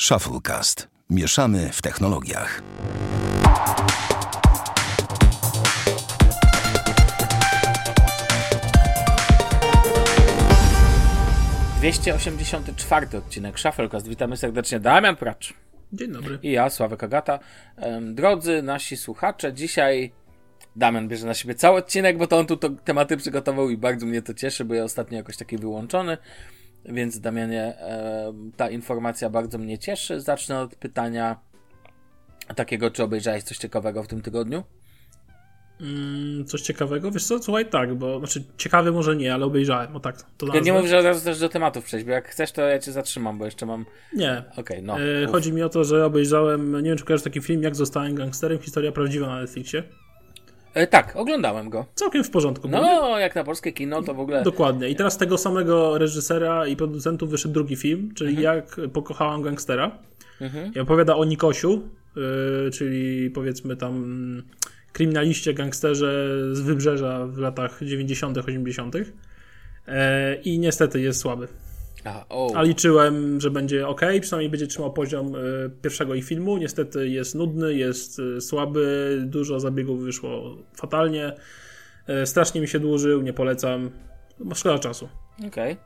Shufflecast. Mieszamy w technologiach. Dwieście osiemdziesiąty czwarty odcinek Shufflecast. Witamy serdecznie. Damian Pracz. Dzień dobry. I ja, Sławek Agata. Drodzy nasi słuchacze, dzisiaj Damian bierze na siebie cały odcinek, bo to on tu to tematy przygotował i bardzo mnie to cieszy, bo ja ostatnio jakoś taki wyłączony. Więc Damianie, em, ta informacja bardzo mnie cieszy. Zacznę od pytania takiego, czy obejrzałeś coś ciekawego w tym tygodniu? Mm, coś ciekawego? Wiesz co, słuchaj, tak, bo znaczy ciekawy może nie, ale obejrzałem, o tak. To Ja nie że od razu też do tematów przejść, bo jak chcesz, to ja cię zatrzymam, bo jeszcze mam... Nie. Okej, no. E, chodzi mi o to, że obejrzałem, nie wiem czy kojarzysz taki film, jak zostałem gangsterem, historia prawdziwa na Netflixie. E, tak, oglądałem go. Całkiem w porządku. mówię. No, jak na polskie kino, to w ogóle... Dokładnie. I teraz z tego samego reżysera i producentów wyszedł drugi film, czyli Mhm. Jak pokochałam gangstera. I opowiada o Nikosiu, y, czyli powiedzmy tam kryminaliście, gangsterze z wybrzeża w latach 90., 80. E, I niestety jest słaby. A, o, A liczyłem, że będzie ok, przynajmniej będzie trzymał poziom y, pierwszego ich filmu. Niestety jest nudny, jest y, słaby, dużo zabiegów wyszło fatalnie. Y, strasznie mi się dłużył, nie polecam. No, Szkoda czasu. okej.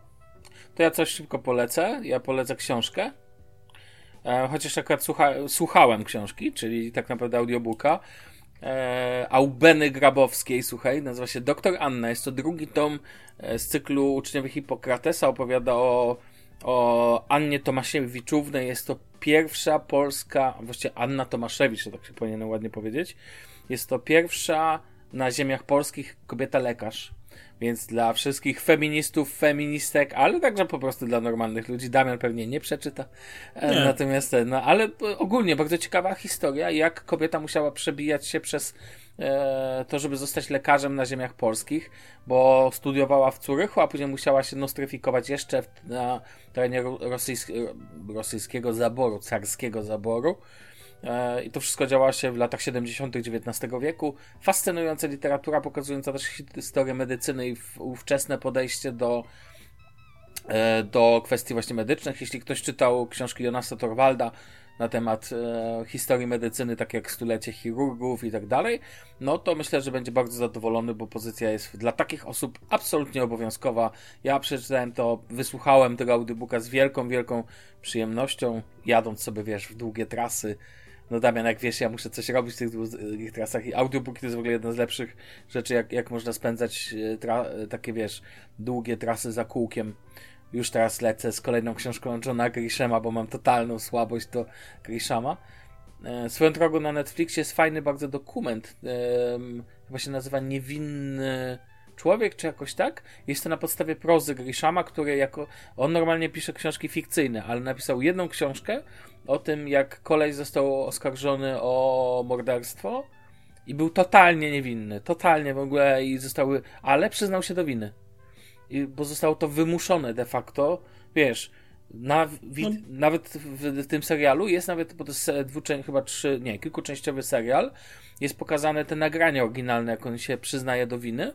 To ja coś szybko polecę. Ja polecę książkę. E, chociaż akurat słucha, słuchałem książki, czyli tak naprawdę audiobooka. E, Aubeny Grabowskiej, słuchaj, nazywa się Doktor Anna. Jest to drugi tom e, z cyklu uczniowie Hipokratesa. Opowiada o, o Annie Tomasiewiczównej. Jest to pierwsza polska, właściwie Anna Tomaszewicz, to tak się powinienem ładnie powiedzieć. Jest to pierwsza na ziemiach polskich kobieta lekarz. Więc dla wszystkich feministów, feministek, ale także po prostu dla normalnych ludzi. Damian pewnie nie przeczyta. E, Nie. Natomiast, e, no, ale e, ogólnie bardzo ciekawa historia, jak kobieta musiała przebijać się przez to, żeby zostać lekarzem na ziemiach polskich, bo studiowała w Curychu, a później musiała się nostryfikować jeszcze na terenie ro- rosyjs rosyjskiego zaboru, carskiego zaboru. E, I to wszystko działo się w latach 70. XIX wieku. Fascynująca literatura, pokazująca też historię medycyny i ówczesne podejście do, e, do kwestii właśnie medycznych. Jeśli ktoś czytał książki Jonasa Torwalda na temat e, historii medycyny, tak jak stulecie chirurgów i tak dalej, no to myślę, że będzie bardzo zadowolony, bo pozycja jest dla takich osób absolutnie obowiązkowa. Ja przeczytałem to, wysłuchałem tego audiobooka z wielką, wielką przyjemnością, jadąc sobie, wiesz, w długie trasy. No Damian, jak wiesz, ja muszę coś robić w tych długich trasach i audiobooki to jest w ogóle jedna z lepszych rzeczy, jak, jak można spędzać e, tra- e, takie, wiesz, długie trasy za kółkiem. Już teraz lecę z kolejną książką Johna Grishama, bo mam totalną słabość do Grishama. E, Swoją drogą na Netflixie jest fajny bardzo dokument. Chyba się nazywa Niewinny Człowiek, czy jakoś tak? Jest to na podstawie prozy Grishama, który jako. On normalnie pisze książki fikcyjne, ale napisał jedną książkę o tym, jak kolej został oskarżony o morderstwo i był totalnie niewinny. Totalnie w ogóle i zostały. Ale przyznał się do winy. I, bo zostało to wymuszone de facto. Wiesz, na, No. nawet w, w tym serialu jest nawet, bo to jest dwuczę, chyba trzy, nie, kilkuczęściowy serial, jest pokazane te nagrania oryginalne, jak on się przyznaje do winy.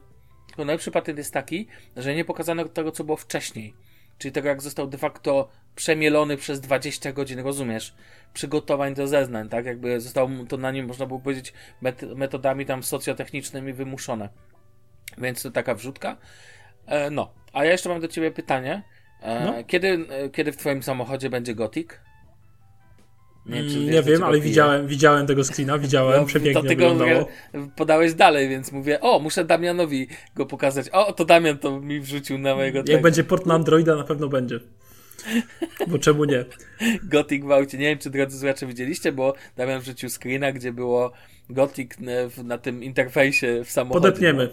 Tylko najlepszy patent jest taki, że nie pokazano tego, co było wcześniej. Czyli tego, jak został de facto przemielony przez 20 godzin, rozumiesz? Przygotowań do zeznań, tak? Jakby zostało to na nim, można było powiedzieć, met- metodami tam socjotechnicznymi wymuszone. Więc to taka wrzutka. E, no, a ja jeszcze mam do ciebie pytanie. E, No. kiedy, e, kiedy w twoim samochodzie będzie Gothic? Nie, Mm, nie wiem, czego ale piję? widziałem, widziałem tego screena, widziałem, No, przepięknie to tego wyglądało. mówię, podałeś dalej, więc mówię, o, muszę Damianowi go pokazać. O, to Damian to mi wrzucił na mojego Jak tego. będzie port na Androida, na pewno będzie. Bo czemu nie? Gothic w aucie. Nie wiem, czy drodzy słuchacze widzieliście, bo Damian wrzucił screena, gdzie było Gothic na tym interfejsie w samochodzie. Podepniemy.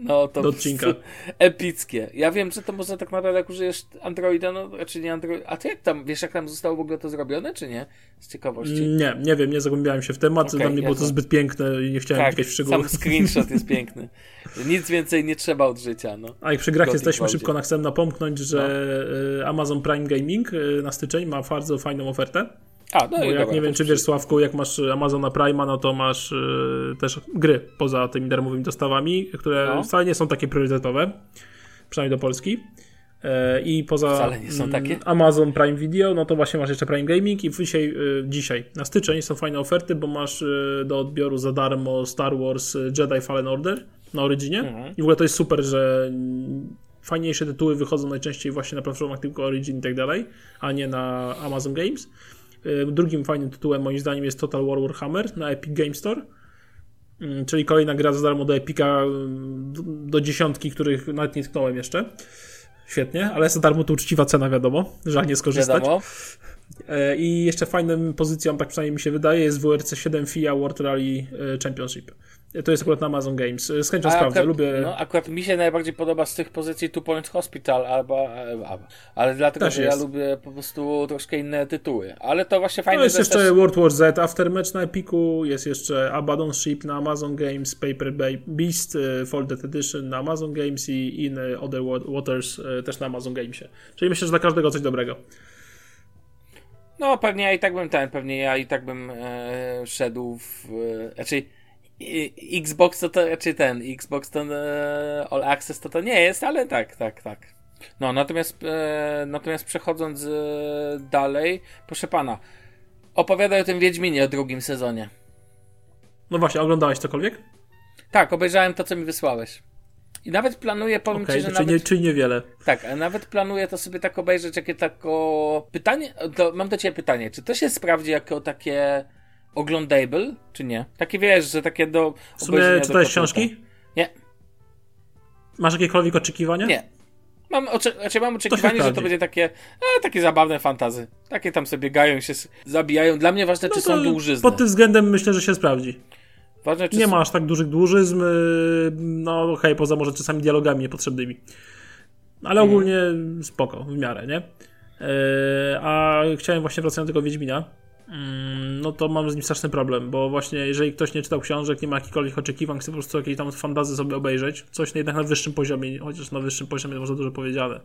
No to do odcinka. epickie. Ja wiem, że to można tak naprawdę, jak użyjesz Androida, no raczej nie Android. A ty jak tam, wiesz jak tam zostało w ogóle to zrobione, czy nie? Z ciekawości. Nie, nie wiem, nie zagłębiałem się w temat. Okej, Dla mnie było to zbyt piękne i nie chciałem tak, w szczegóły. sam screenshot jest piękny. Nic więcej nie trzeba od życia, no. A jak przy grach jesteśmy, szybko na chcę napomknąć, że No. y, Amazon Prime Gaming y, na styczeń ma bardzo fajną ofertę. A, no Bo jak dobra, nie wiem, czy wiesz, Sławku, jak masz Amazona Prime'a, no to masz y, też gry poza tymi darmowymi dostawami, które No. wcale nie są takie priorytetowe, przynajmniej do Polski. E, I poza mm. Amazon Prime Video, no to właśnie masz jeszcze Prime Gaming i dzisiaj, e, dzisiaj na styczeń są fajne oferty, bo masz e, do odbioru za darmo Star Wars Jedi Fallen Order na Originie. Mhm. I w ogóle to jest super, że fajniejsze tytuły wychodzą najczęściej właśnie na platformach tylko Origin i tak dalej, a nie na Amazon Games. Drugim fajnym tytułem moim zdaniem jest Total War Warhammer na Epic Game Store. Mm, czyli kolejna gra za darmo do Epika mm, do dziesiątki, których nawet nie tknąłem jeszcze. Świetnie, ale za darmo to uczciwa cena, wiadomo. Żal nie skorzystać. Wiadomo. E, I jeszcze fajną pozycją, tak przynajmniej mi się wydaje, jest WRC 7 FIA World Rally e, Championship. E, to jest akurat na Amazon Games. Z chęcią A sprawdzę, akurat, lubię... No, akurat mi się najbardziej podoba z tych pozycji Two Point Hospital, albo, albo ale dlatego, Też że jest. ja lubię po prostu troszkę inne tytuły. Ale to właśnie fajne, No jest jeszcze też... World War Z Aftermatch na Epiku, jest jeszcze Abaddon Ship na Amazon Games, Paper Beast e, Folded Edition na Amazon Games i In Other Waters e, też na Amazon Gamesie. Czyli myślę, że dla każdego coś dobrego. No pewnie ja i tak bym ten, pewnie ja i tak bym e, szedł w... E, znaczy i- Xbox to, to raczej ten, Xbox to e, All Access to to nie jest, ale tak, tak, tak. No, natomiast, e, natomiast przechodząc e, dalej, proszę pana, opowiadaj o tym Wiedźminie o drugim sezonie. No właśnie, oglądałeś cokolwiek? Tak, obejrzałem to, co mi wysłałeś. I nawet planuję, powiem Okej, ci, że czyli, nawet... nie, czyli niewiele. Tak, a nawet planuję to sobie tak obejrzeć, jakie tako... Pytanie, mam do ciebie pytanie, czy to się sprawdzi jako takie oglądable, czy nie? Takie wiesz, że takie do W sumie czytałeś książki? Nie, Masz jakiekolwiek oczekiwania? nie. Mam, oczy, znaczy mam oczekiwanie, że to będzie takie, e, takie zabawne fantazy. Takie tam sobie biegają się, zabijają. Dla mnie ważne, czy No są to dłużyzny. Pod tym względem myślę, że się sprawdzi. Ważne, czy Nie są... ma aż tak dużych dłużyzn, yy, no okej, poza może czasami dialogami niepotrzebnymi. Ale ogólnie spoko, w miarę, nie? Yy, a chciałem właśnie wracając do tego Wiedźmina, no to mam z nim straszny problem, bo właśnie jeżeli ktoś nie czytał książek, nie ma jakichkolwiek oczekiwań, chce po prostu jakieś tam fantazy sobie obejrzeć, coś jednak na wyższym poziomie, chociaż na wyższym poziomie może dużo powiedziane.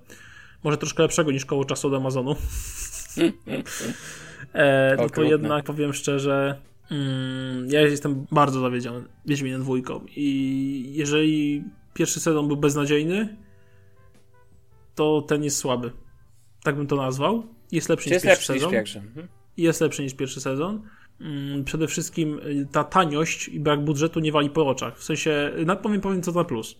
Może troszkę lepszego niż koło czasu od Amazonu. e, no to jednak powiem szczerze, mm, ja jestem bardzo zawiedziony Wiedźminem dwójką i jeżeli pierwszy sezon był beznadziejny, to ten jest słaby. Tak bym to nazwał. Jest lepszy Czy niż jest pierwszy lepszy niż sezon pierwszy? Mhm. Jest lepszy niż pierwszy sezon. Mm, Przede wszystkim y, ta taniość i brak budżetu nie wali po oczach. W sensie, powiem, powiem co na plus.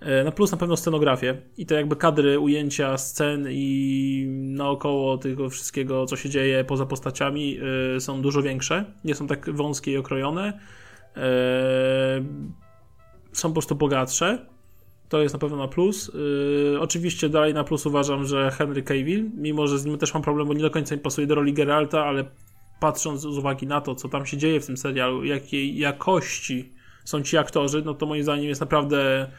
E, Na plus na pewno scenografię i to jakby kadry, ujęcia, scen i naokoło tego wszystkiego, co się dzieje poza postaciami y, są dużo większe. Nie są tak wąskie i okrojone. E, Są po prostu bogatsze. To jest na pewno na plus. Yy, oczywiście dalej na plus uważam, że Henry Cavill, mimo że z nim też mam problem, bo nie do końca mi pasuje do roli Geralta, ale patrząc z uwagi na to, co tam się dzieje w tym serialu, jakiej jakości są ci aktorzy, no to moim zdaniem jest naprawdę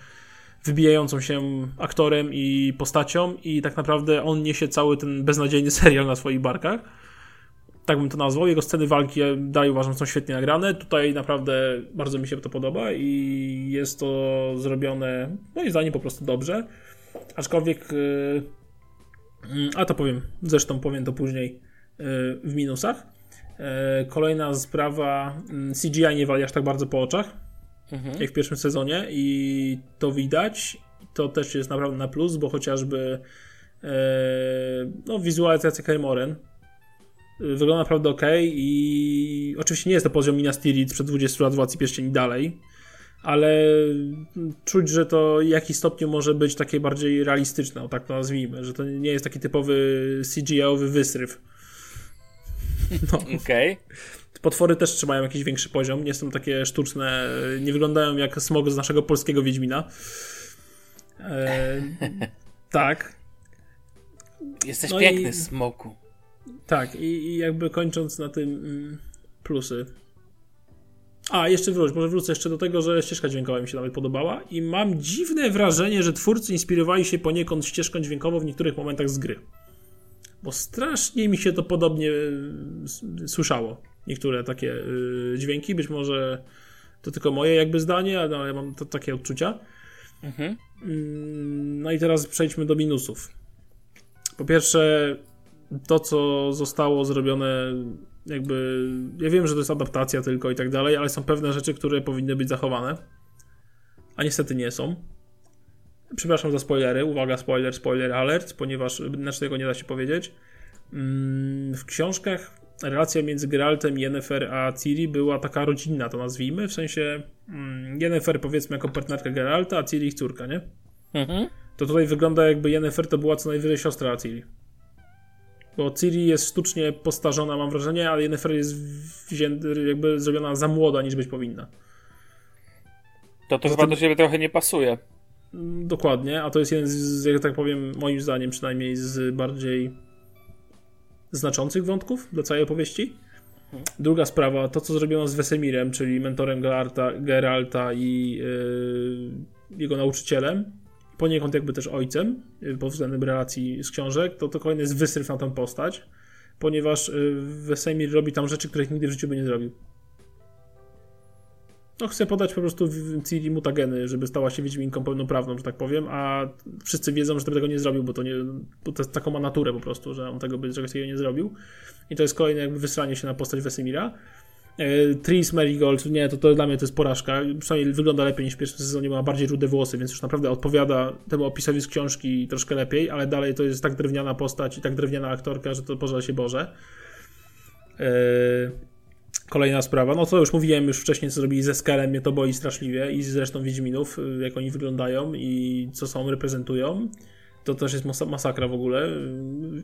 wybijającą się aktorem i postacią i tak naprawdę on niesie cały ten beznadziejny serial na swoich barkach. Tak bym to nazwał. Jego sceny walki dalej uważam są świetnie nagrane. Tutaj naprawdę bardzo mi się to podoba i jest to zrobione moim zdaniem po prostu dobrze. Aczkolwiek yy, mm, a to powiem, zresztą powiem to później yy, w minusach. Yy, Kolejna sprawa, mm, CGI nie wali aż tak bardzo po oczach Mhm. jak w pierwszym sezonie i to widać. To też jest naprawdę na plus, bo chociażby no, wizualizacja Kermoren wygląda naprawdę ok i oczywiście nie jest to poziom Minas Tirith przed 20 lat Władcy Pierścieni dalej, ale czuć, że to w jakiś stopniu może być takie bardziej realistyczne, o tak to nazwijmy, że to nie jest taki typowy CGI-owy wysryw. No. Okej. Potwory też trzymają jakiś większy poziom, nie są takie sztuczne, nie wyglądają jak smog z naszego polskiego Wiedźmina. E, tak, Jesteś No piękny, i- smoku. Tak i, i jakby kończąc na tym mm, plusy. A, jeszcze wróć, może wrócę jeszcze do tego, że ścieżka dźwiękowa mi się nawet podobała i mam dziwne wrażenie, że twórcy inspirowali się poniekąd ścieżką dźwiękową w niektórych momentach z gry. Bo strasznie mi się to podobnie s- słyszało. Niektóre takie y, dźwięki, być może to tylko moje jakby zdanie, ale ja mam to, takie odczucia. Mhm. Mm, No i teraz przejdźmy do minusów. Po pierwsze, to co zostało zrobione, jakby. Ja wiem, że to jest adaptacja tylko i tak dalej, ale są pewne rzeczy, które powinny być zachowane, a niestety nie są. Przepraszam za spoilery, uwaga, spoiler, spoiler alert, ponieważ inaczej tego nie da się powiedzieć. Mm, w książkach relacja między Geraltem, Yennefer a Ciri była taka rodzinna, to nazwijmy, w sensie mm, Yennefer powiedzmy jako partnerka Geralta, a Ciri ich córka, nie? Mhm. To tutaj wygląda jakby Yennefer to była co najwyżej siostra Ciri. Bo Ciri jest sztucznie postarzona, mam wrażenie, ale Yennefer jest jakby zrobiona za młoda, niż być powinna. To to chyba do siebie trochę nie pasuje. Dokładnie, a to jest jeden z, jak tak powiem, moim zdaniem przynajmniej z bardziej znaczących wątków dla całej opowieści. Druga sprawa, to co zrobiono z Wesemirem, czyli mentorem Geralta, Geralta i yy, jego nauczycielem, poniekąd jakby też ojcem, yy, pod względem relacji z książek, to to kolejny jest wysryw na tę postać, ponieważ yy, Wesemir robi tam rzeczy, których nigdy w życiu by nie zrobił. No, chcę podać po prostu Ciri mutageny, żeby stała się Wiedźminką pełnoprawną, że tak powiem, a wszyscy wiedzą, że tego nie zrobił, bo to nie, bo to taką ma naturę po prostu, że on tego by czegoś takiego nie zrobił. I to jest kolejne jakby wysranie się na postać Wesemira. E, Tris Marigold, nie, to, to dla mnie to jest porażka. Przynajmniej wygląda lepiej niż w pierwszym sezonie, ma bardziej rude włosy, więc już naprawdę odpowiada temu opisowi z książki troszkę lepiej, ale dalej to jest tak drewniana postać i tak drewniana aktorka, że to pożal się Boże. Yy Kolejna sprawa, no to już mówiłem już wcześniej, co zrobili ze Skalem, mnie to boi straszliwie i zresztą Wiedźminów, y, jak oni wyglądają i co są, reprezentują. To też jest masakra w ogóle.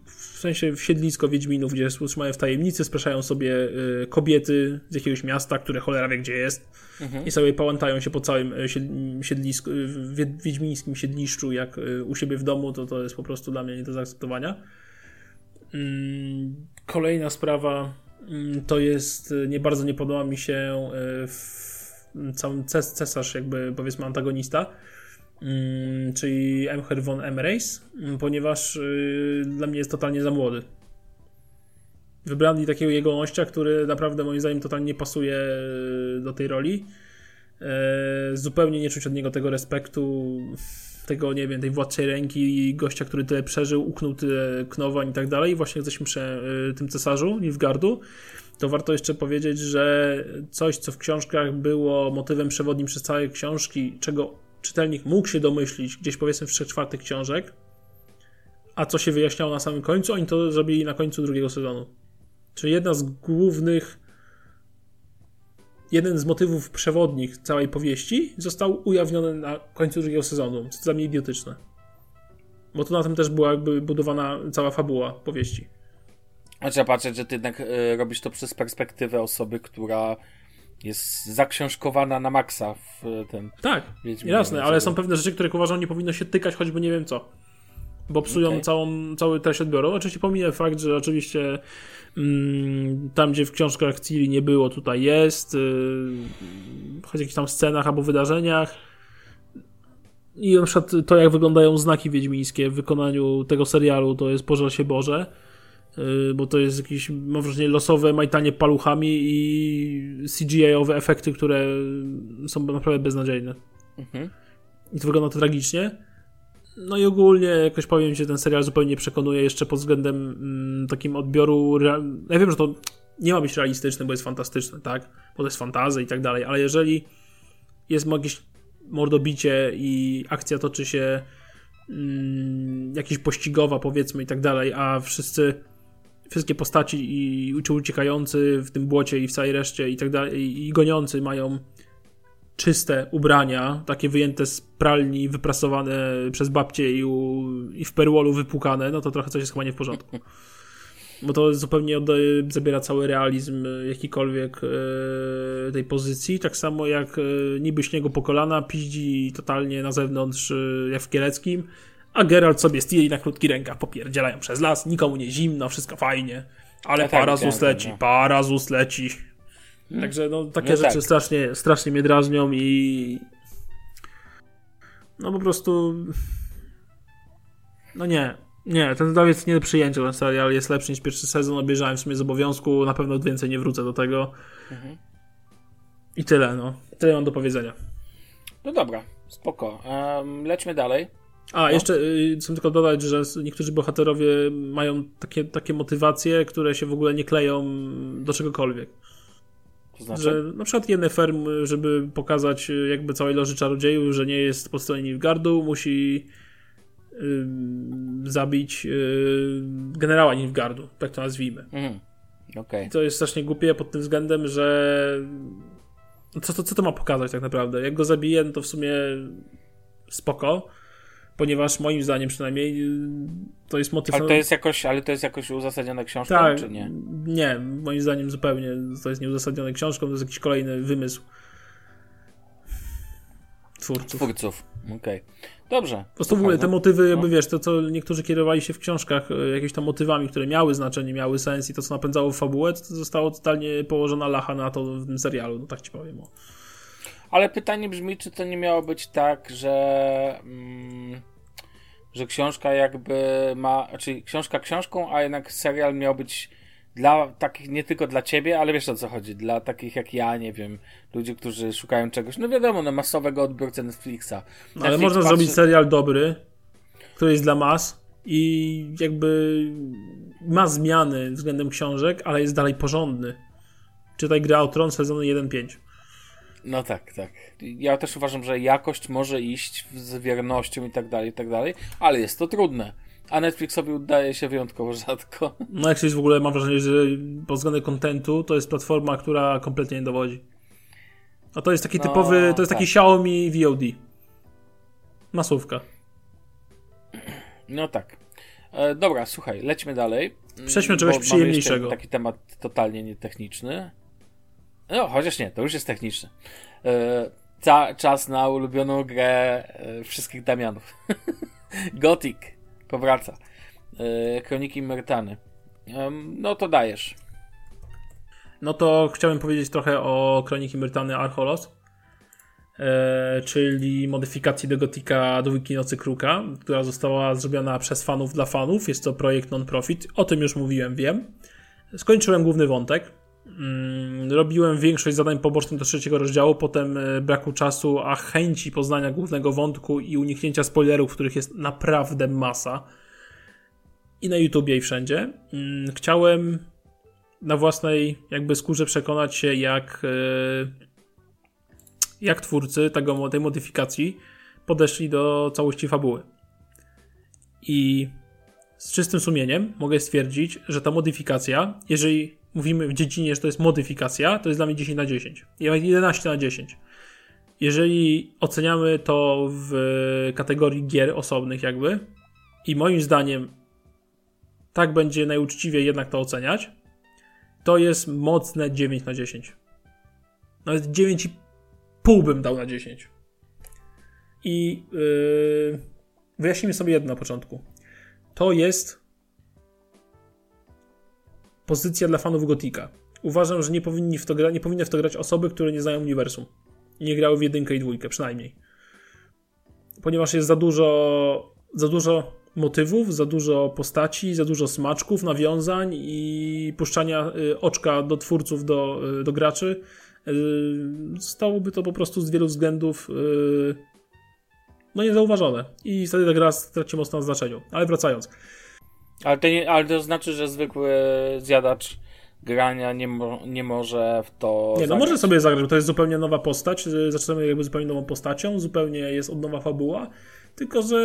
W sensie siedlisko Wiedźminów, gdzie trzymają w tajemnicy, spraszają sobie y, kobiety z jakiegoś miasta, które cholera wie gdzie jest mhm. i sobie pałętają się po całym y, siedlisku, wiedźmińskim siedliszczu, jak u siebie w domu, to to jest po prostu dla mnie nie do zaakceptowania. Mm, kolejna sprawa, Mm, to jest, y, nie bardzo nie podoba mi się y, cały ces cesarz, jakby powiedzmy antagonista, czyli Emher von Emreis, mm, ponieważ y, dla mnie jest totalnie za młody. Wybrali takiego jegomościa, który naprawdę moim zdaniem totalnie nie pasuje do tej roli. Zupełnie nie czuć od niego tego respektu tego, nie wiem, tej władczej ręki gościa, który tyle przeżył, uknął tyle knowań i tak dalej. Właśnie jesteśmy przy y, tym cesarzu Nilfgardu. To warto jeszcze powiedzieć, że coś, co w książkach było motywem przewodnim przez całe książki, czego czytelnik mógł się domyślić gdzieś powiedzmy w 3 czwartych książek, a co się wyjaśniało na samym końcu, oni to zrobili na końcu drugiego sezonu. Czyli jedna z głównych jeden z motywów przewodnich całej powieści został ujawniony na końcu drugiego sezonu, co dla mnie idiotyczne. Bo to na tym też była jakby budowana cała fabuła powieści. A trzeba patrzeć, że ty jednak y, robisz to przez perspektywę osoby, która jest zaksiążkowana na maksa w y, tym. Tak, jasne, ale są pewne rzeczy, które uważam nie powinno się tykać, choćby nie wiem co bo psują okay. całą, cały treść odbioru. Oczywiście pominę fakt, że oczywiście mm, tam, gdzie w książkach Ciri nie było, tutaj jest, yy, choć w jakichś tam scenach albo wydarzeniach. I na przykład to, jak wyglądają znaki wiedźmińskie w wykonaniu tego serialu, to jest pożal się Boże. Yy, bo to jest jakieś, mam wrażenie, losowe majtanie paluchami i CGI-owe efekty, które są naprawdę beznadziejne. Mhm. I to wygląda to tragicznie. No i ogólnie jakoś powiem Ci, ten serial zupełnie przekonuje jeszcze pod względem mm, takim odbioru. Ja wiem, że to nie ma być realistyczne, bo jest fantastyczne, tak? Bo to jest fantazja i tak dalej, ale jeżeli jest jakieś mordobicie i akcja toczy się mm, jakieś pościgowa, powiedzmy, i tak dalej, a wszyscy wszystkie postaci i uciekający w tym błocie i w całej reszcie i tak dalej, i goniący mają czyste ubrania, takie wyjęte z pralni, wyprasowane przez babcie i, u, i w perłolu wypukane, no to trochę coś jest chyba nie w porządku. Bo to zupełnie zabiera cały realizm e, jakikolwiek e, tej pozycji, tak samo jak e, niby śniegu po kolana, piździ totalnie na zewnątrz jak w Kieleckim, a Geralt sobie stili na krótki rękach popierdzielają przez las, nikomu nie zimno, wszystko fajnie, ale no tak, parazus leci, no. parazus leci. Hmm. Także no, takie no rzeczy tak. strasznie, strasznie mnie drażnią i no po prostu no nie, nie, ten dawiec nie do przyjęcia ten serial jest lepszy niż pierwszy sezon, obejrzałem w sumie z obowiązku, na pewno więcej nie wrócę do tego. Mhm. I tyle, no. Tyle mam do powiedzenia. No dobra, spoko. Um, lećmy dalej. A, no. jeszcze y, chcę tylko dodać, że niektórzy bohaterowie mają takie, takie motywacje, które się w ogóle nie kleją do czegokolwiek. To znaczy? Że na przykład Yennefer, żeby pokazać y, jakby całej loży czarodziejów, że nie jest po stronie Nilfgaardu, musi yy, zabić yy, generała Nilfgaardu, tak to nazwijmy. Mhm. Okay. To jest strasznie głupie pod tym względem, że co to, co to ma pokazać tak naprawdę? Jak go zabiję, no to w sumie spoko, ponieważ moim zdaniem przynajmniej y, to jest motyw... Ale to jest jakoś, ale to jest jakoś uzasadnione książką, tak, czy nie? Nie, moim zdaniem zupełnie to jest nieuzasadnione książką, to jest jakiś kolejny wymysł twórców. Twórców, okej. Okay. Dobrze. Po prostu w ogóle te motywy, jakby no. wiesz, to co niektórzy kierowali się w książkach y, jakimiś tam motywami, które miały znaczenie, miały sens i to co napędzało fabułę, to zostało totalnie położona lacha na to w tym serialu, no tak ci powiem. O. Ale pytanie brzmi, czy to nie miało być tak, że. Mm, że książka jakby ma. Czyli książka książką, a jednak serial miał być dla takich, nie tylko dla ciebie, ale wiesz o co chodzi, dla takich jak ja, nie wiem, ludzi, którzy szukają czegoś, no wiadomo, no masowego odbiorcy Netflixa. Netflix ale można patrzy... zrobić serial dobry, który jest dla mas i jakby ma zmiany względem książek, ale jest dalej porządny. Czytaj Gra o Tron sezonu 1.5. No tak, tak. Ja też uważam, że jakość może iść z wiernością i tak dalej, i tak dalej, ale jest to trudne. A Netflixowi udaje się wyjątkowo rzadko. No jak w ogóle mam wrażenie, że pod względem kontentu to jest platforma, która kompletnie nie dowodzi. A to jest taki no, typowy, to jest tak. taki Xiaomi VOD. Masówka. No tak. E, dobra, słuchaj, lećmy dalej. Przejdźmy czegoś przyjemniejszego. Taki temat totalnie nietechniczny. No, chociaż nie, to już jest techniczne. E, ca czas na ulubioną grę e, wszystkich Damianów. Gothic powraca. E, Kroniki Myrtany. E, no to dajesz. No to chciałem powiedzieć trochę o Kroniki Myrtany Archolos. Czyli modyfikacji do Gotika Dwójki Nocy Kruka, która została zrobiona przez fanów dla fanów. Jest to projekt non-profit. O tym już mówiłem, wiem. Skończyłem główny wątek. Mm, robiłem większość zadań pobocznych do trzeciego rozdziału, potem e, braku czasu, a chęci poznania głównego wątku i uniknięcia spoilerów, których jest naprawdę masa. I na YouTubie i wszędzie. Mm, chciałem na własnej jakby skórze przekonać się, jak, e, jak twórcy tego, tej modyfikacji podeszli do całości fabuły. I z czystym sumieniem mogę stwierdzić, że ta modyfikacja, jeżeli mówimy w dziedzinie, że to jest modyfikacja, to jest dla mnie 10 na 10. 11 na 10. Jeżeli oceniamy to w kategorii gier osobnych, jakby, i moim zdaniem tak będzie najuczciwiej jednak to oceniać, to jest mocne 9 na 10. Nawet 9,5 bym dał na 10. I yy, wyjaśnijmy sobie jedno na początku. To jest pozycja dla fanów Gotika. Uważam, że nie, powinni w to gra, nie powinny w to grać osoby, które nie znają uniwersum. Nie grały w jedynkę i dwójkę, przynajmniej. Ponieważ jest za dużo, za dużo motywów, za dużo postaci, za dużo smaczków, nawiązań i puszczania y, oczka do twórców, do, y, do graczy. Y, stałoby to po prostu z wielu względów no niezauważone. I wtedy ta gra straci mocno na znaczeniu. Ale wracając. Ale to, nie, ale to znaczy, że zwykły zjadacz grania nie, mo, nie może w to. Nie, no zagrać. może sobie zagrać, bo to jest zupełnie nowa postać. Zaczynamy jakby zupełnie nową postacią, zupełnie jest od nowa fabuła. Tylko, że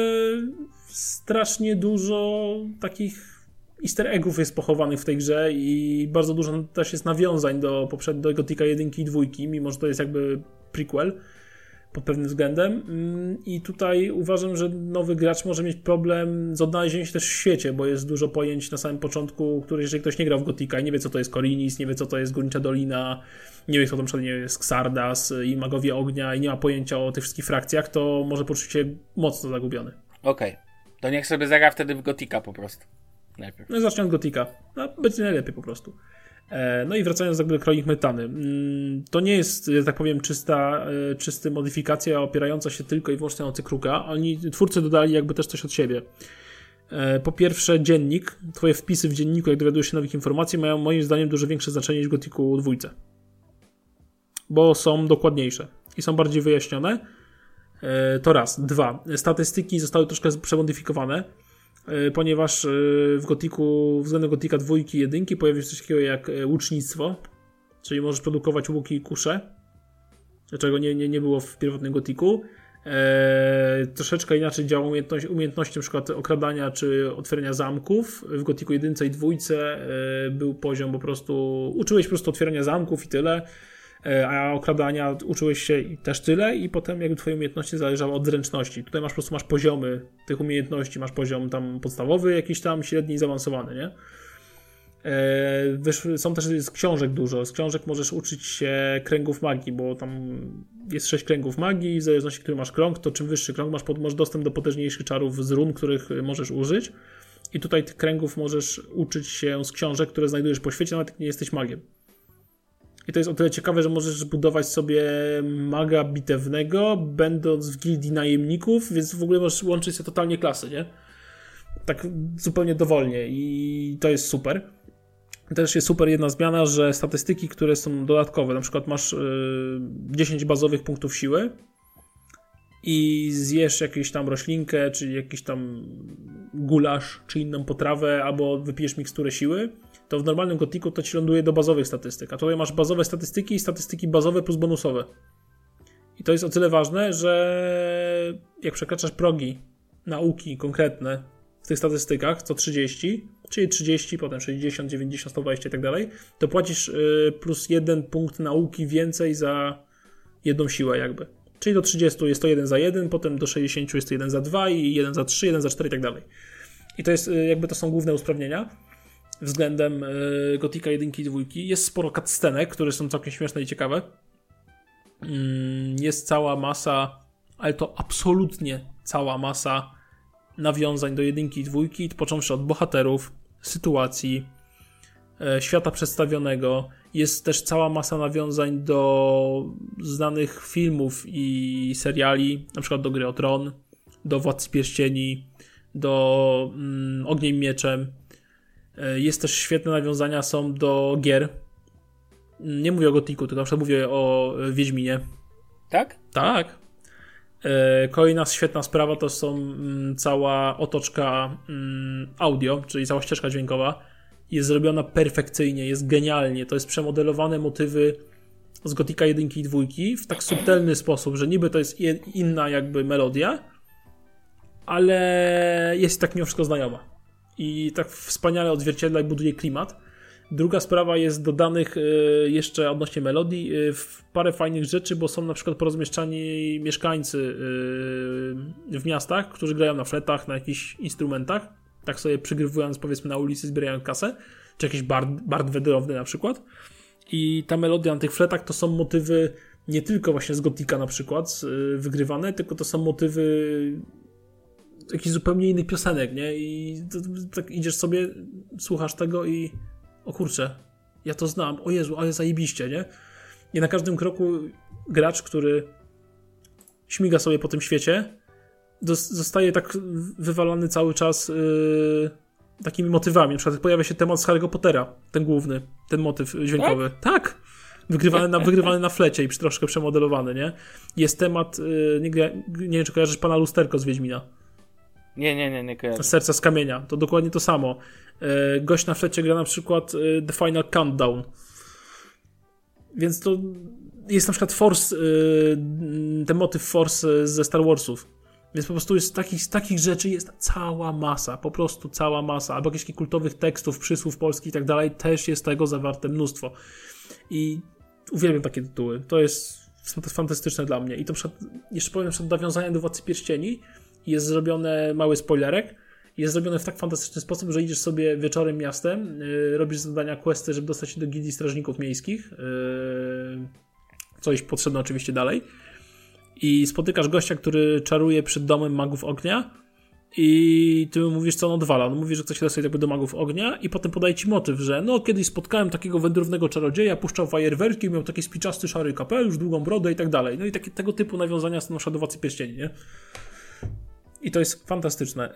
strasznie dużo takich easter eggów jest pochowanych w tej grze i bardzo dużo też jest nawiązań do poprzedniego Gothica 1 i 2, mimo że to jest jakby prequel pod pewnym względem. Mm, I tutaj uważam, że nowy gracz może mieć problem z odnalezieniem się też w świecie, bo jest dużo pojęć na samym początku, które jeżeli ktoś nie grał w Gotika i nie wie, co to jest Korinis, nie wie, co to jest Górnicza Dolina, nie wie, co to przykład nie jest Xardas i Magowie Ognia i nie ma pojęcia o tych wszystkich frakcjach, to może poczuć się mocno zagubiony. Okej. Okay. To niech sobie zagra wtedy w Gotika po prostu. Najpierw. No i zacznę od Gotika. No, będzie najlepiej po prostu. E, no i wracając do Kronik Metany. Mm, to nie jest, tak powiem, czysta, e, czysta modyfikacja opierająca się tylko i wyłącznie na cykruka. Oni, twórcy dodali jakby też coś od siebie. E, po pierwsze, dziennik. Twoje wpisy w dzienniku, jak dowiadujesz się nowych informacji, mają moim zdaniem dużo większe znaczenie niż Gotiku dwójce. Bo są dokładniejsze i są bardziej wyjaśnione. To raz. Dwa. Statystyki zostały troszkę przemodyfikowane ponieważ e, w Gotiku, względem Gotika dwójki jedynki pojawiło się coś takiego jak e, łucznictwo, czyli możesz produkować łuki i kusze, czego nie, nie, nie było w pierwotnym gotiku. Eee, troszeczkę inaczej działa umiejętność, umiejętności np. okradania czy otwierania zamków. W Gotiku 1 i 2 e, był poziom po prostu, uczyłeś po prostu otwierania zamków i tyle, e, a okradania uczyłeś się też tyle i potem jakby twoje umiejętności zależały od zręczności. Tutaj masz po prostu masz poziomy tych umiejętności, masz poziom tam podstawowy, jakiś tam średni i zaawansowany, nie? E, są też z książek dużo. Z książek możesz uczyć się kręgów magii, bo tam jest sześć kręgów magii w zależności, który masz krąg, to czym wyższy krąg masz, masz dostęp do potężniejszych czarów z run, których możesz użyć. I tutaj tych kręgów możesz uczyć się z książek, które znajdujesz po świecie, nawet jak nie jesteś magiem. I to jest o tyle ciekawe, że możesz budować sobie maga bitewnego, będąc w gildii najemników, więc w ogóle możesz łączyć się totalnie klasy, nie? Tak zupełnie dowolnie i to jest super. Też jest super jedna zmiana, że statystyki, które są dodatkowe, na przykład masz 10 y, bazowych punktów siły i zjesz jakąś tam roślinkę, czy jakiś tam gulasz, czy inną potrawę, albo wypijesz miksturę siły, to w normalnym gotiku to ci ląduje do bazowych statystyk. A tutaj masz bazowe statystyki i statystyki bazowe plus bonusowe. I to jest o tyle ważne, że jak przekraczasz progi nauki konkretne w tych statystykach, co 30, czyli 30, potem 60, 90, 120 i tak dalej, to płacisz y, plus jeden punkt nauki więcej za jedną siłę jakby. Czyli do 30 jest to 1 za 1, potem do 60 jest to 1 za 2 i 1 za 3, 1 za 4 i tak dalej. I to jest y, jakby to są główne usprawnienia względem y, Gotika 1 i 2. Jest sporo cutscenek, które są całkiem śmieszne i ciekawe. Mm, jest cała masa, ale to absolutnie cała masa nawiązań do jedynki i dwójki, począwszy od bohaterów, sytuacji, e, świata przedstawionego. Jest też cała masa nawiązań do znanych filmów i seriali, na przykład do Gry o Tron, do Władcy Pierścieni, do mm, Ogniem Mieczem. E, jest też świetne nawiązania są do gier. Nie mówię o Gotiku, tylko na przykład mówię o Wiedźminie. Tak? Tak. E, kolejna świetna sprawa to są mm, cała otoczka mm, audio, czyli cała ścieżka dźwiękowa. Jest zrobiona perfekcyjnie, jest genialnie. To jest przemodelowane motywy z Gotika 1 i 2 w tak subtelny sposób, że niby to jest inna jakby melodia, ale jest tak mimo wszystko znajoma. I tak wspaniale odzwierciedla i buduje klimat. Druga sprawa jest dodanych e, jeszcze odnośnie melodii e, parę fajnych rzeczy, bo są na przykład porozmieszczani mieszkańcy e, w miastach, którzy grają na fletach, na jakichś instrumentach, tak sobie przygrywując powiedzmy na ulicy, zbierają kasę, czy jakiś bard, bard wędrowny na przykład. I ta melodia na tych fletach to są motywy nie tylko właśnie z Gotika na przykład wygrywane, tylko to są motywy jakichś zupełnie innych piosenek, nie? I tak idziesz sobie, słuchasz tego i o kurczę, ja to znam, o Jezu, ale zajebiście, nie? I na każdym kroku gracz, który śmiga sobie po tym świecie, zostaje tak wywalany cały czas yy, takimi motywami. Na przykład pojawia się temat z Harry'ego Pottera, ten główny, ten motyw dźwiękowy. Tak? tak. Wygrywany na, wygrywany na flecie i troszkę przemodelowany, nie? Jest temat, yy, nie, nie wiem czy kojarzysz pana Lusterko z Wiedźmina. Nie, nie, nie, nie kojarzę. Serca z kamienia. To dokładnie to samo. E, gość na flecie gra na przykład e, The Final Countdown. Więc to jest na przykład Force, e, ten motyw Force ze Star Warsów. Więc po prostu jest takich, takich rzeczy jest cała masa, po prostu cała masa. Albo jakichś kultowych tekstów, przysłów polskich i tak dalej, też jest tego zawarte mnóstwo. I uwielbiam takie tytuły. To jest fantastyczne dla mnie. I to przykład, jeszcze powiem, że nawiązania do Władcy Pierścieni jest zrobione mały spoilerek, jest zrobione w tak fantastyczny sposób, że idziesz sobie wieczorem miastem, yy, robisz zadania, questy, żeby dostać się do gildii strażników miejskich, yy, coś potrzebne oczywiście dalej i spotykasz gościa, który czaruje przed domem magów ognia i ty mówisz, co on odwala. On mówi, że chce się dostać jakby do magów ognia i potem podaje ci motyw, że no kiedyś spotkałem takiego wędrownego czarodzieja, puszczał fajerwerki, miał taki spiczasty szary kapelusz, długą brodę i tak dalej. No i takie, tego typu nawiązania są do Pierścieni, nie? I to jest fantastyczne.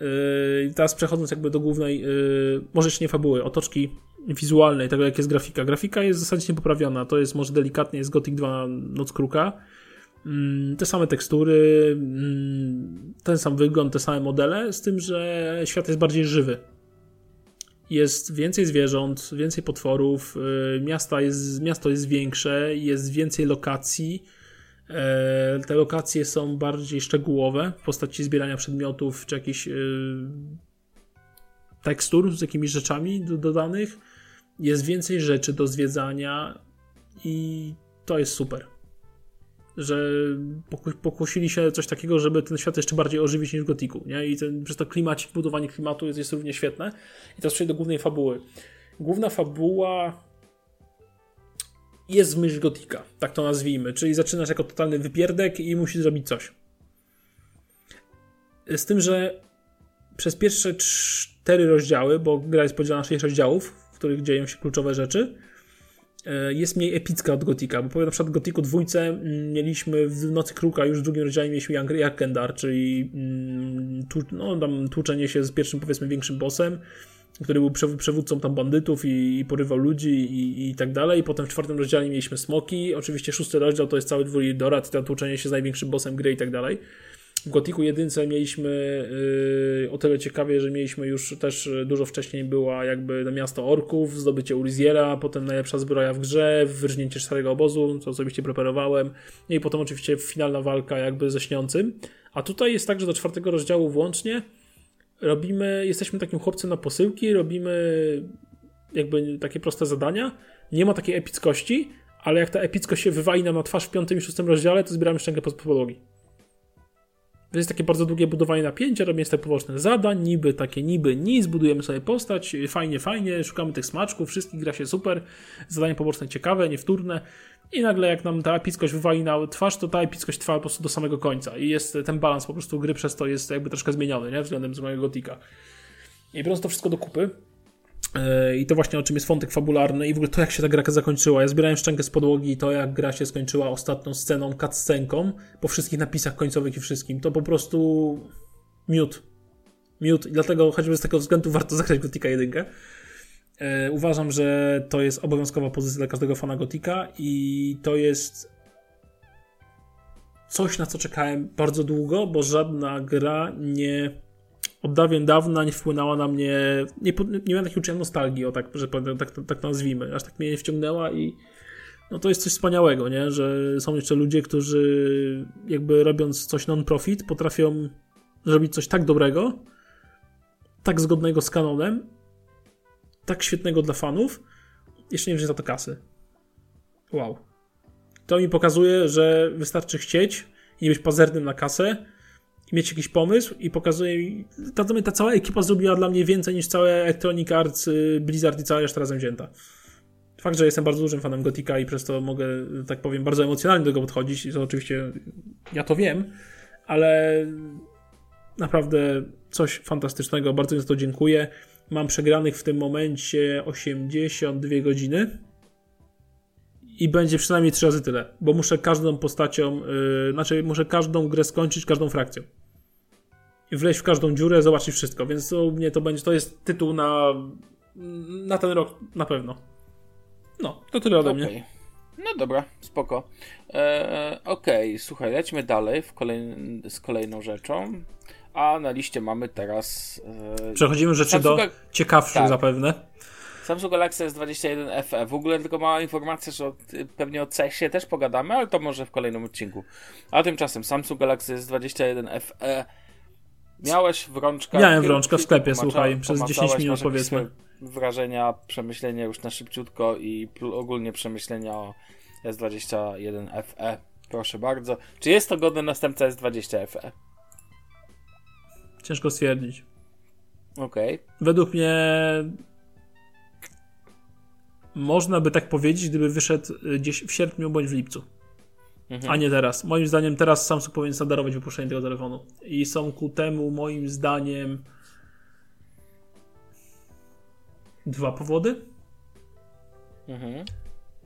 Yy, teraz przechodząc jakby do głównej, yy, może jeszcze nie fabuły, otoczki wizualnej, tego jak jest grafika. Grafika jest zasadniczo poprawiona. To jest może delikatnie, jest Gothic 2 Noc Kruka. Yy, te same tekstury, mm, ten sam wygląd, te same modele, z tym, że świat jest bardziej żywy. jest więcej zwierząt, więcej potworów, y, miasta jest, miasto jest większe, jest więcej lokacji. E, te lokacje są bardziej szczegółowe w postaci zbierania przedmiotów czy jakichś y, tekstur z jakimiś rzeczami dodanych. Jest więcej rzeczy do zwiedzania i to jest super że pokusili się coś takiego, żeby ten świat jeszcze bardziej ożywić niż w Gotiku, nie? I ten, przez to klimacik, budowanie klimatu jest, jest równie świetne. I teraz przejdę do głównej fabuły. Główna fabuła jest w myśl Gotika, tak to nazwijmy, czyli zaczynasz jako totalny wypierdek i musisz zrobić coś. Z tym, że przez pierwsze cztery rozdziały, bo gra jest podzielona na sześć rozdziałów, w których dzieją się kluczowe rzeczy, E, jest mniej epicka od Gotika, bo powiem na przykład Gotiku dwójce mm, mieliśmy w Nocy Kruka już w drugim rozdziale mieliśmy Jarkendar, czyli mm, no, tam tłuczenie się z pierwszym powiedzmy większym bossem, który był przewódcą tam bandytów i, i porywał ludzi i, i, tak dalej. Potem w czwartym rozdziale mieliśmy Smoki. Oczywiście szósty rozdział to jest cały dwój Dorat, to tłuczenie się z największym bossem gry i tak dalej. W Gotiku jedynce mieliśmy yy, o tyle ciekawie, że mieliśmy już też y, dużo wcześniej była jakby miasto orków, zdobycie Uriziera, potem najlepsza zbroja w grze, wyrżnięcie starego obozu, co osobiście preparowałem, no i potem oczywiście finalna walka jakby ze śniącym. A tutaj jest tak, że do czwartego rozdziału włącznie robimy, jesteśmy takim chłopcem na posyłki, robimy jakby takie proste zadania, nie ma takiej epickości, ale jak ta epickość się wywali nam na twarz w piątym i szóstym rozdziale, to zbieramy szczękę pod podłogi. To jest takie bardzo długie budowanie napięcia, robimy te poboczne zadań, niby takie niby nic, budujemy sobie postać, fajnie, fajnie, szukamy tych smaczków, wszystkich gra się super, zadania poboczne ciekawe, niewtórne i nagle jak nam ta epickość wywali na twarz, to ta epickość trwa po prostu do samego końca i jest ten balans po prostu gry przez to jest jakby troszkę zmieniony, nie? względem mojego gotika. I biorąc to wszystko do kupy, E, I to właśnie o czym jest wątek fabularny i w ogóle to, jak się ta gra zakończyła. Ja zbierałem szczękę z podłogi i to, jak gra się skończyła ostatnią sceną, cutscenką, po wszystkich napisach końcowych i wszystkim. To po prostu miód. Miód. I dlatego choćby z tego względu warto zagrać Gotika 1. E, uważam, że to jest obowiązkowa pozycja dla każdego fana Gotika i to jest coś, na co czekałem bardzo długo, bo żadna gra nie od dawien dawna nie wpłynęła na mnie, nie, nie miałem takiego uczucia nostalgii, o tak, że tak, tak, tak nazwijmy, aż tak mnie nie wciągnęła i no to jest coś wspaniałego, nie? że są jeszcze ludzie, którzy jakby robiąc coś non-profit potrafią zrobić coś tak dobrego, tak zgodnego z kanonem, tak świetnego dla fanów, jeszcze nie wziąć za to kasy. Wow. To mi pokazuje, że wystarczy chcieć i nie być pazernym na kasę, mieć jakiś pomysł i pokazuje mi, ta, ta cała ekipa zrobiła dla mnie więcej niż całe Electronic Arts, y, Blizzard i cała reszta razem wzięta. Fakt, że jestem bardzo dużym fanem Gotika i przez to mogę, tak powiem, bardzo emocjonalnie do tego podchodzić, to oczywiście ja to wiem, ale naprawdę coś fantastycznego, bardzo za to dziękuję. Mam przegranych w tym momencie 82 godziny i będzie przynajmniej trzy razy tyle, bo muszę każdą postacią, yy, znaczy muszę każdą grę skończyć, każdą frakcją. I wleźć w każdą dziurę, zobaczyć wszystko, więc u mnie to będzie, to jest tytuł na, na ten rok na pewno. No, to tyle ode okay. mnie. No dobra, spoko. Eee, Okej, okay. słuchaj, lećmy dalej w z kolejną rzeczą. A na liście mamy teraz. E, Przechodzimy rzeczy Samsunga... do ciekawszych tak. zapewne. Samsung Galaxy S21 FE. W ogóle tylko mała informacja, że pewnie o CESie też pogadamy, ale to może w kolejnym odcinku. A tymczasem Samsung Galaxy S21 FE. Miałeś w rączkach. Miałem w rączkach w sklepie, słuchaj, przez 10 minut powiedzmy. Wrażenia, przemyślenia już na szybciutko i ogólnie przemyślenia o S21 FE. Proszę bardzo. Czy jest to godny następca S20 FE? Ciężko stwierdzić. Okej. Okay. Według mnie można by tak powiedzieć, gdyby wyszedł y, gdzieś w sierpniu bądź w lipcu. Mhm. A nie teraz. Moim zdaniem teraz Samsung powinien standardować wypuszczenie tego telefonu. I są ku temu moim zdaniem dwa powody. Mhm.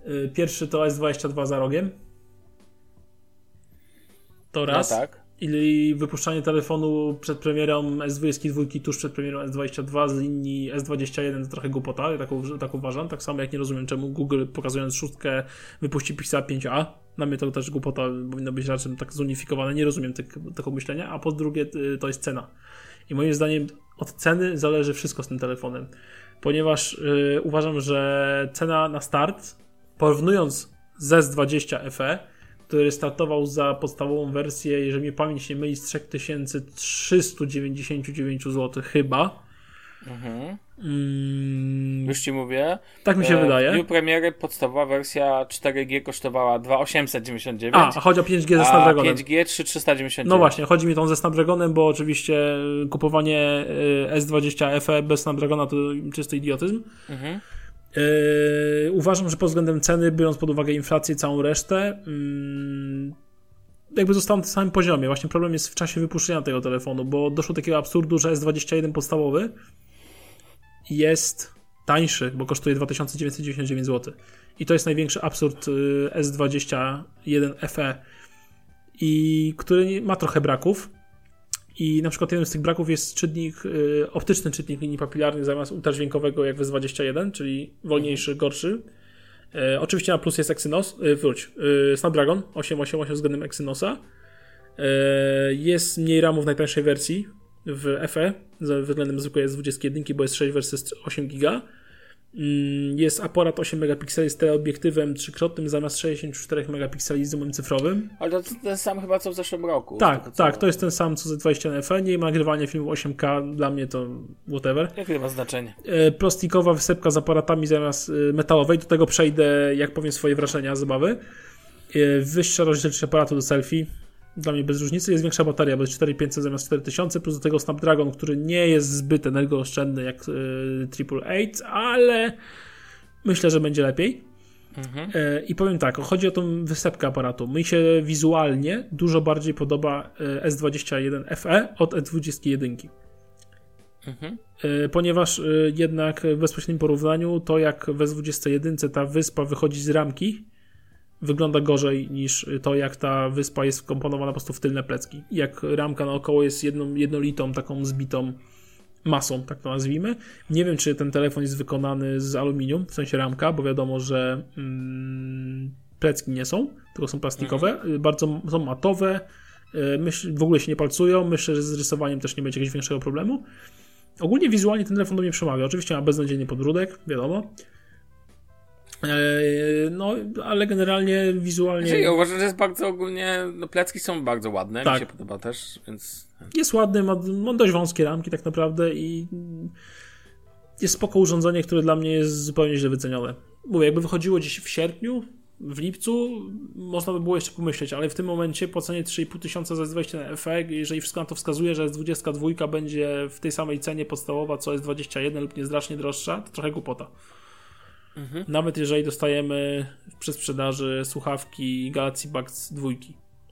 Y, pierwszy to S22 za rogiem. To no raz. No tak i wypuszczanie telefonu przed premierą S22 tuż przed premierą S22 z linii S21 to trochę głupota, tak, tak uważam. Tak samo jak nie rozumiem, czemu Google pokazując szóstkę wypuści Pixel 5a. Na mnie to też głupota powinno być raczej tak zunifikowane. Nie rozumiem tego myślenia. A po drugie, y, to jest cena. I moim zdaniem od ceny zależy wszystko z tym telefonem. ponieważ y, uważam, że cena na start, porównując z S20 FE, który startował za podstawową wersję, jeżeli mnie pamięć nie myli, z 3399 zł chyba. Mhm. Mm, Już ci mówię. tak mi się E, wydaje. W dniu premiery podstawowa wersja 4G kosztowała 2899. A, a chodzi o 5G ze a Snapdragonem. 5G 3399. No właśnie, chodzi mi tą ze Snapdragonem, bo oczywiście kupowanie y, S20 FE bez Snapdragona to czysty idiotyzm. Mhm. Yy, uważam, że pod względem ceny, biorąc pod uwagę inflację i całą resztę, mm, jakby został na tym samym poziomie. Właśnie problem jest w czasie wypuszczenia tego telefonu, bo doszło do takiego absurdu, że S21 podstawowy jest tańszy, bo kosztuje 2999 zł. I to jest największy absurd y, S21 FE, i który ma trochę braków. I na przykład jednym z tych braków jest czytnik, y, optyczny czytnik linii papilarnych zamiast ultradźwiękowego jak w S21, czyli wolniejszy, gorszy. E, oczywiście na plus jest Exynos, y, wróć, y, Snapdragon 888 względem Exynosa. Jest mniej RAMu w najtańszej wersji w FE względem zwykłej S21, bo jest 6 versus 8 giga. Mm, Jest aparat 8 megapikseli z teleobiektywem trzykrotnym zamiast 64 megapikseli z zoomem cyfrowym. Ale to ten sam chyba co w zeszłym roku. Tak, co- tak, to jest ten sam co z 20 na FE. Nie ma nagrywania filmu 8K, dla mnie to whatever. Jakie to ma znaczenie? E, Plastikowa wysepka z aparatami zamiast e, metalowej, do tego przejdę, jak powiem, swoje wrażenia z zabawy. E, Wyższa rozdzielczość aparatu do selfie, dla mnie bez różnicy. Jest większa bateria, bo jest 4500 zamiast 4000, plus do tego Snapdragon, który nie jest zbyt energooszczędny jak e, Triple 8, ale myślę, że będzie lepiej. Mhm. E, I powiem tak, chodzi o tą wysepkę aparatu. Mi się wizualnie dużo bardziej podoba e, S21 FE od S21. Mhm. Ponieważ jednak w bezpośrednim porównaniu to jak w S21 ta wyspa wychodzi z ramki wygląda gorzej niż to jak ta wyspa jest wkomponowana po prostu w tylne plecki. Jak ramka naokoło jest jedną, jednolitą, taką zbitą masą, tak to nazwijmy. Nie wiem, czy ten telefon jest wykonany z aluminium, w sensie ramka, bo wiadomo, że mm, plecki nie są, tylko są plastikowe. Y, Bardzo są matowe, y, myśl, w ogóle się nie palcują. Myślę, że z rysowaniem też nie będzie jakiegoś większego problemu. Ogólnie wizualnie ten telefon do mnie przemawia. Oczywiście ma beznadziejny podbródek, wiadomo. Eee, No, ale generalnie wizualnie Znaczy, Ja uważam, że jest bardzo ogólnie, no plecki są bardzo ładne, Tak. mi się podoba też, więc... jest ładny, ma, ma dość wąskie ramki tak naprawdę i jest spoko urządzenie, które dla mnie jest zupełnie źle wycenione. Mówię, jakby wychodziło gdzieś w sierpniu, w lipcu, można by było jeszcze pomyśleć, ale w tym momencie po cenie 3,5 tysiąca za S20 na FE, jeżeli wszystko na to wskazuje, że S22 będzie w tej samej cenie podstawowa, co S21 lub nieznacznie droższa, to trochę głupota. Mhm. Nawet jeżeli dostajemy przy sprzedaży słuchawki Galaxy Buds 2.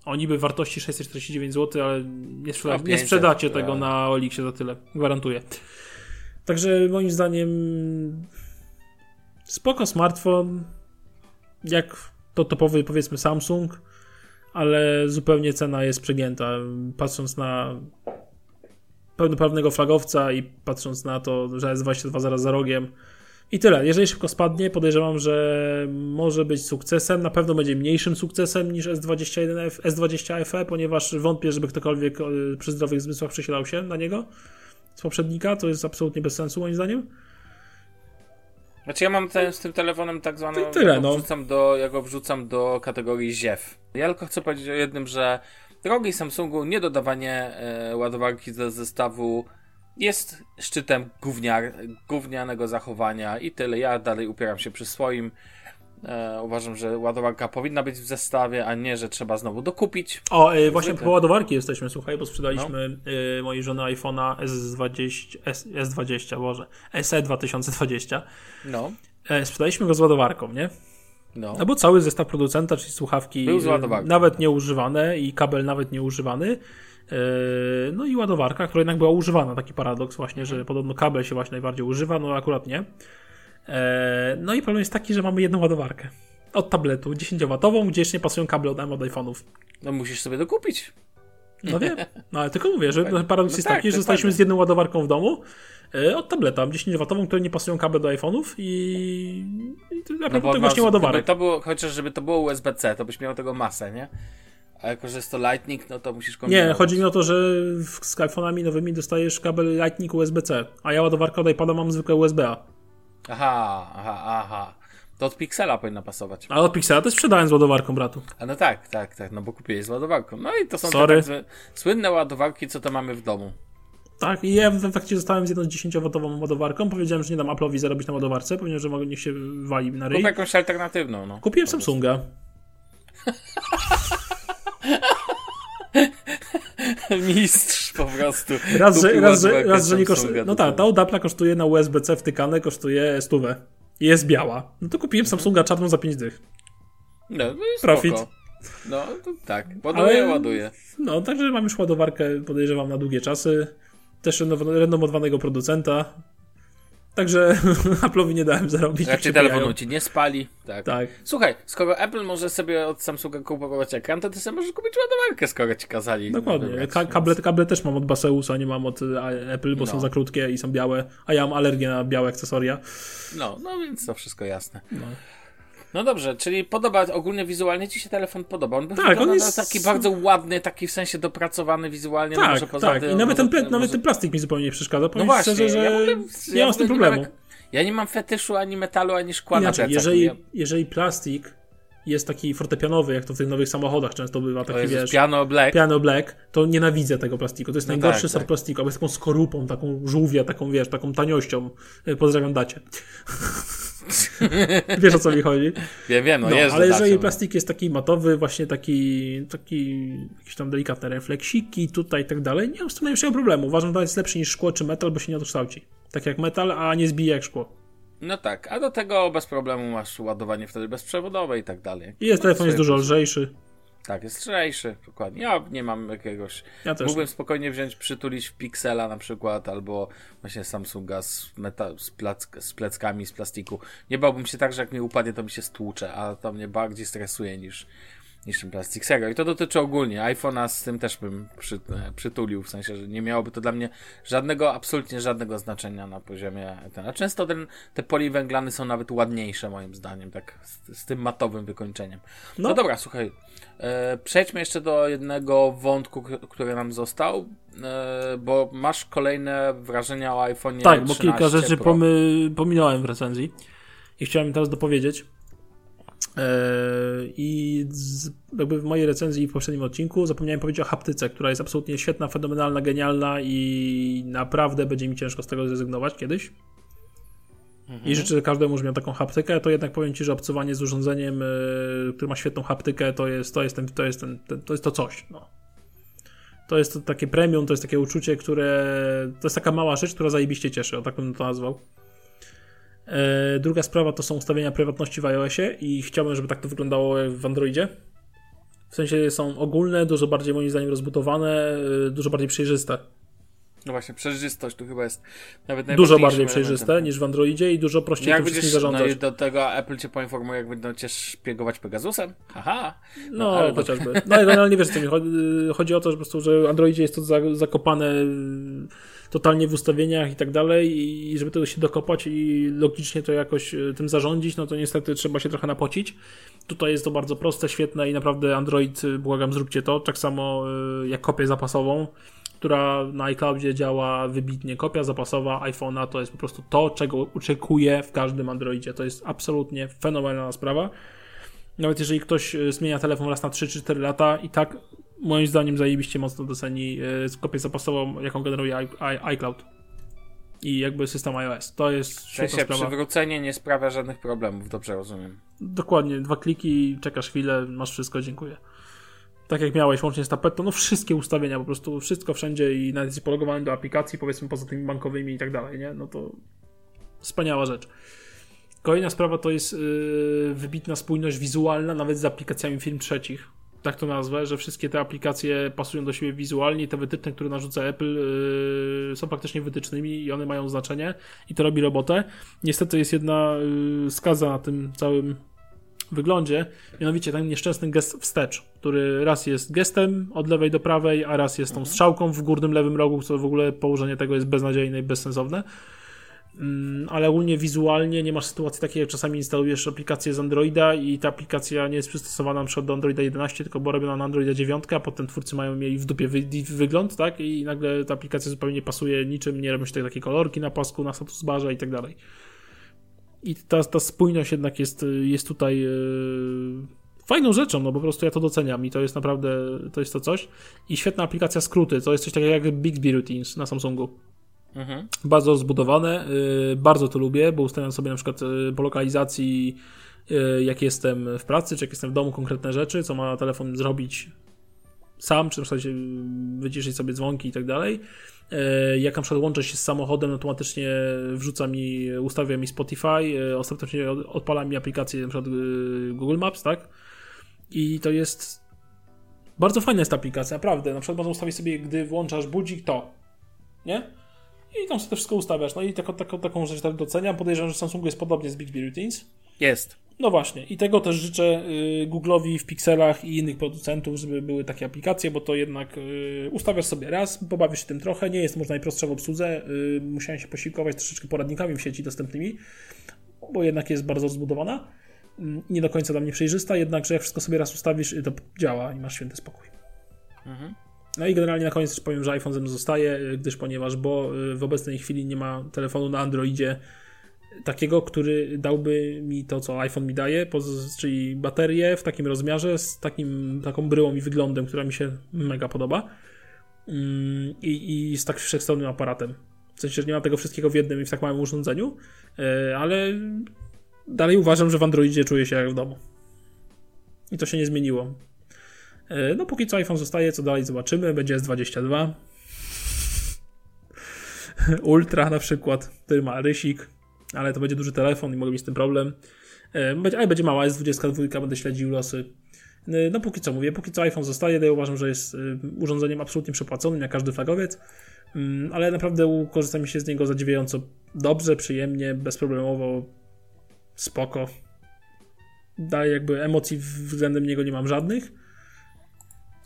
Oni by wartości 649 zł, ale nie, sprzeda- nie 500, sprzedacie tak. tego na Olixie za tyle, gwarantuję. Także moim zdaniem spoko smartfon, jak to topowy powiedzmy Samsung, ale zupełnie cena jest przegięta. Patrząc na pełnoprawnego flagowca i patrząc na to, że S22 zaraz za rogiem, i tyle. Jeżeli szybko spadnie, podejrzewam, że może być sukcesem. Na pewno będzie mniejszym sukcesem niż S21, F- S20 FE, ponieważ wątpię, żeby ktokolwiek e, przy zdrowych zmysłach przesiadał się na niego z poprzednika. To jest absolutnie bez sensu, moim zdaniem. Znaczy ja mam ten, z tym telefonem tak zwaną, To i tyle, ja, go no. wrzucam do, ja go wrzucam do kategorii ziew. Ja tylko chcę powiedzieć o jednym, że drogi Samsungu, niedodawanie e, ładowarki do zestawu jest szczytem gówniar, gównianego zachowania i tyle. Ja dalej upieram się przy swoim. E, uważam, że ładowarka powinna być w zestawie, a nie, że trzeba znowu dokupić. O, e, właśnie po ładowarki jesteśmy, słuchaj, bo sprzedaliśmy e, mojej żony iPhone'a S20, S, S20, Boże, SE 2020. No, E, sprzedaliśmy go z ładowarką, nie? no. No bo cały zestaw producenta, czyli słuchawki ładowarką. nawet nieużywane i kabel nawet nieużywany. Yy, No i ładowarka, która jednak była używana, taki paradoks właśnie, Mhm. że podobno kabel się właśnie najbardziej używa, no akurat nie. E, No i problem jest taki, że mamy jedną ładowarkę od tabletu 10W, gdzie jeszcze nie pasują kable od, od iPhone'ów. no musisz sobie dokupić. No wiem, no ale tylko mówię, że paradoks No jest tak, taki, że zostaliśmy z jedną ładowarką w domu e, od tableta 10W, które nie pasują kable do iPhone'ów i, i no właśnie masz- ładowarek. To było, chociaż żeby to było USB-C, to byś miał tego masę, nie? A jako, że jest to Lightning, no to musisz kombinować. Nie, chodzi mi o to, że z iPhone'ami nowymi dostajesz kabel Lightning USB-C, a ja ładowarkę od iPada mam zwykłe USB-A. Aha, aha, aha. To od Pixela powinna pasować. A od Pixela też sprzedałem z ładowarką, bratu. A no tak, tak, tak, no bo kupiłeś z ładowarką. No i to są Sorry. te tak słynne ładowarki, co to mamy w domu. Tak, i ja w efekcie zostałem z jedną 10W ładowarką. Powiedziałem, że nie dam Apple'owi zarobić na ładowarce. Powiedziałem, że mogę, niech się wali na ryj. Kup jakąś alternatywną, no. Kupiłem Samsunga. Mistrz po prostu. Raz, że, raz, że, raz, że nie kosztuje. No tak, ta od Apple'a kosztuje na USB-C wtykane, kosztuje stówę. I jest biała. No to kupiłem Samsunga czarną za 5 dych. No, no i Profit. spoko. No, to tak. Ładuje, Ale- ładuje. No, także mam już ładowarkę, podejrzewam, na długie czasy. Też renomowanego producenta. Także Apple'owi nie dałem zarobić. Się telefonu ci nie spali. Tak. Tak. Słuchaj, skoro Apple może sobie od Samsunga kupować ekran, to ty sobie możesz kupić ładowarkę, skoro ci kazali. Dokładnie. Ka- kable, kable też mam od Baseusa, nie mam od e, Apple, bo No. są za krótkie i są białe, a ja mam alergię na białe akcesoria. No, no więc to wszystko jasne. No. No dobrze, czyli podoba, ogólnie wizualnie ci się telefon podoba. On, Tak, on jest- taki bardzo ładny, taki w sensie dopracowany wizualnie. no Tak, może poza tak. tym, I nawet ten, może- nawet ten plastik mi zupełnie nie przeszkadza. No Powiem właśnie, szczerze, że ja, ogóle, nie mam z tym ogóle nie problemu. mam- ja nie mam fetyszu ani metalu, ani szkła Inaczej, na plecach. jeżeli, Ja- jeżeli plastik jest taki fortepianowy, jak to w tych nowych samochodach często bywa, taki jest wiesz, piano black. piano black, to nienawidzę tego plastiku. To jest No najgorszy tak, sort tak. plastiku, albo jest taką skorupą, taką żółwię, taką wiesz, taką taniością. Y, Pozdrawiam dacie. wiesz o co mi chodzi? Wiem, wiem, no, No, jest ale jeżeli dodacią. plastik jest taki matowy, właśnie taki, taki jakieś tam delikatne refleksiki tutaj i tak dalej, nie mam z tym najmniejszego problemu. Uważam, że to jest lepszy niż szkło czy metal, bo się nie odkształci. Tak jak metal, a nie zbije jak szkło. No tak, a do tego bez problemu masz ładowanie wtedy bezprzewodowe i tak dalej. I jest No, telefon jest dużo lżejszy. Tak, jest lżejszy, dokładnie. Ja nie mam jakiegoś... Ja też. Mógłbym spokojnie wziąć, przytulić w Pixela na przykład, albo właśnie Samsunga z, meta, z, z pleckami z plastiku. Nie bałbym się tak, że jak mi upadnie, to mi się stłucze, a to mnie bardziej stresuje niż, niż plastik. Serio. I to dotyczy ogólnie. iPhone'a z tym też bym przy, e, przytulił, w sensie, że nie miałoby to dla mnie żadnego, absolutnie żadnego znaczenia na poziomie ten. A często ten, te poliwęglany są nawet ładniejsze moim zdaniem, tak z, z tym matowym wykończeniem. No, No. dobra, słuchaj. E, przejdźmy jeszcze do jednego wątku, który nam został, e, bo masz kolejne wrażenia o iPhone Tak, bo 13 kilka rzeczy Pro. pomy, pominąłem w recenzji i chciałem teraz dopowiedzieć. Eee, I z, jakby w mojej recenzji i w poprzednim odcinku zapomniałem powiedzieć o haptyce, która jest absolutnie świetna, fenomenalna, genialna i naprawdę będzie mi ciężko z tego zrezygnować kiedyś. Mhm. I życzę każdemu, żeby miał taką haptykę, to jednak powiem Ci, że obcowanie z urządzeniem, e, które ma świetną haptykę, to jest to, jest ten, to, jest ten, ten, to, jest to coś. No. To jest to takie premium, to jest takie uczucie, które. To jest taka mała rzecz, która zajebiście cieszy, o tak bym to nazwał. E, druga sprawa to są ustawienia prywatności w iOSie i chciałbym, żeby tak to wyglądało jak w Androidzie. W sensie są ogólne, dużo bardziej moim zdaniem rozbudowane, e, dużo bardziej przejrzyste. No właśnie, przejrzystość tu chyba jest nawet Dużo bardziej elementem. przejrzyste niż w Androidzie i dużo prościej Jak tym wszystkim będziesz, no zarządzać. i do tego Apple cię poinformuje, jak będą cię szpiegować Pegasusem. Haha. No, ale to- chociażby. No, ale generalnie wiesz, co mi chodzi. Chodzi o to, że po prostu, że w Androidzie jest to za- zakopane y, totalnie w ustawieniach i tak dalej i żeby tego się dokopać i logicznie to jakoś y, tym zarządzić, no to niestety trzeba się trochę napocić. Tutaj jest to bardzo proste, świetne i naprawdę Android, y, błagam, zróbcie to. Tak samo y, jak kopię zapasową, która na iCloudzie działa wybitnie. Kopia zapasowa iPhone'a to jest po prostu to, czego oczekuję w każdym Androidzie. To jest absolutnie fenomenalna sprawa. Nawet jeżeli ktoś e, zmienia telefon raz na 3 czy 4 lata i tak moim zdaniem zajebiście mocno doceni kopię zapasową, jaką generuje iCloud i jakby system iOS. To jest W świetna sensie sprawa. przywrócenie nie sprawia żadnych problemów, dobrze rozumiem. Dokładnie, dwa kliki, czekasz chwilę, masz wszystko, dziękuję. Tak jak miałeś, łącznie z tapetą, no wszystkie ustawienia, po prostu wszystko wszędzie i nawet jesteś pologowany do aplikacji, powiedzmy poza tymi bankowymi i tak dalej, nie? No to wspaniała rzecz. Kolejna sprawa to jest yy, wybitna spójność wizualna, nawet z aplikacjami firm trzecich. Tak to nazwę, że wszystkie te aplikacje pasują do siebie wizualnie i te wytyczne, które narzuca Apple, yy, są praktycznie wytycznymi i one mają znaczenie i to robi robotę. Niestety jest jedna yy, skaza na tym całym wyglądzie, mianowicie ten nieszczęsny gest wstecz, który raz jest gestem od lewej do prawej, a raz jest tą strzałką w górnym lewym rogu, co w ogóle położenie tego jest beznadziejne i bezsensowne. Mm, ale ogólnie wizualnie nie masz sytuacji takiej, jak czasami instalujesz aplikację z Androida i ta aplikacja nie jest przystosowana na przykład do Androida 11, tylko była robiona na Androida 9, a potem twórcy mają mieli w dupie wy wygląd, tak? I nagle ta aplikacja zupełnie nie pasuje niczym, nie robią się takie kolorki na pasku, na status barze i tak dalej. I ta, ta spójność jednak jest, jest tutaj yy, fajną rzeczą, no po prostu ja to doceniam i to jest naprawdę, to jest to coś. I świetna aplikacja skróty, to jest coś takiego jak Bixby Routines na Samsungu. Mhm. Bardzo zbudowane, yy, bardzo to lubię, bo ustawiam sobie na przykład yy, po lokalizacji jak jestem w pracy, czy jak jestem w domu, konkretne rzeczy, co ma telefon zrobić sam, czy na przykład wyciszyć sobie dzwonki i tak dalej. Jak na przykład łączę się z samochodem, automatycznie wrzuca mi, ustawia mi Spotify, ostatecznie odpala mi aplikację na przykład Google Maps, tak? I to jest bardzo fajna jest ta aplikacja, naprawdę. Na przykład można ustawić sobie, gdy włączasz budzik, to, nie? I tam sobie to wszystko ustawiasz. No i taką, taką, taką rzecz tak doceniam. Podejrzewam, że Samsungu jest podobnie z Bixby Routines. Jest. No właśnie, i tego też życzę y, Google'owi w Pixelach i innych producentów, żeby były takie aplikacje, bo to jednak y, ustawiasz sobie raz, pobawisz się tym trochę, nie jest może najprostsza w obsłudze, y, musiałem się posiłkować troszeczkę poradnikami w sieci dostępnymi, bo jednak jest bardzo rozbudowana, mm, nie do końca dla mnie przejrzysta, jednakże jak wszystko sobie raz ustawisz, to działa i masz święty spokój. Mhm. No i generalnie na koniec też powiem, że iPhone ze mną zostaje, gdyż ponieważ, bo w obecnej chwili nie ma telefonu na Androidzie, takiego, który dałby mi to, co iPhone mi daje, czyli baterię w takim rozmiarze, z takim, taką bryłą i wyglądem, która mi się mega podoba mm, i, i z tak wszechstronnym aparatem. W sensie, że nie ma tego wszystkiego w jednym i w tak małym urządzeniu, e, ale dalej uważam, że w Androidzie czuję się jak w domu. I to się nie zmieniło. E, no póki co iPhone zostaje, co dalej zobaczymy. Będzie S22. Ultra na przykład, który ma rysik ale to będzie duży telefon i mogę mieć z tym problem. E, ale będzie mała, jest 22, będę śledził losy. E, no póki co mówię, póki co iPhone zostaje, ja uważam, że jest urządzeniem absolutnie przepłaconym, jak każdy flagowiec, mm, ale naprawdę korzysta mi się z niego zadziwiająco dobrze, przyjemnie, bezproblemowo, spoko. Dalej jakby emocji względem niego nie mam żadnych.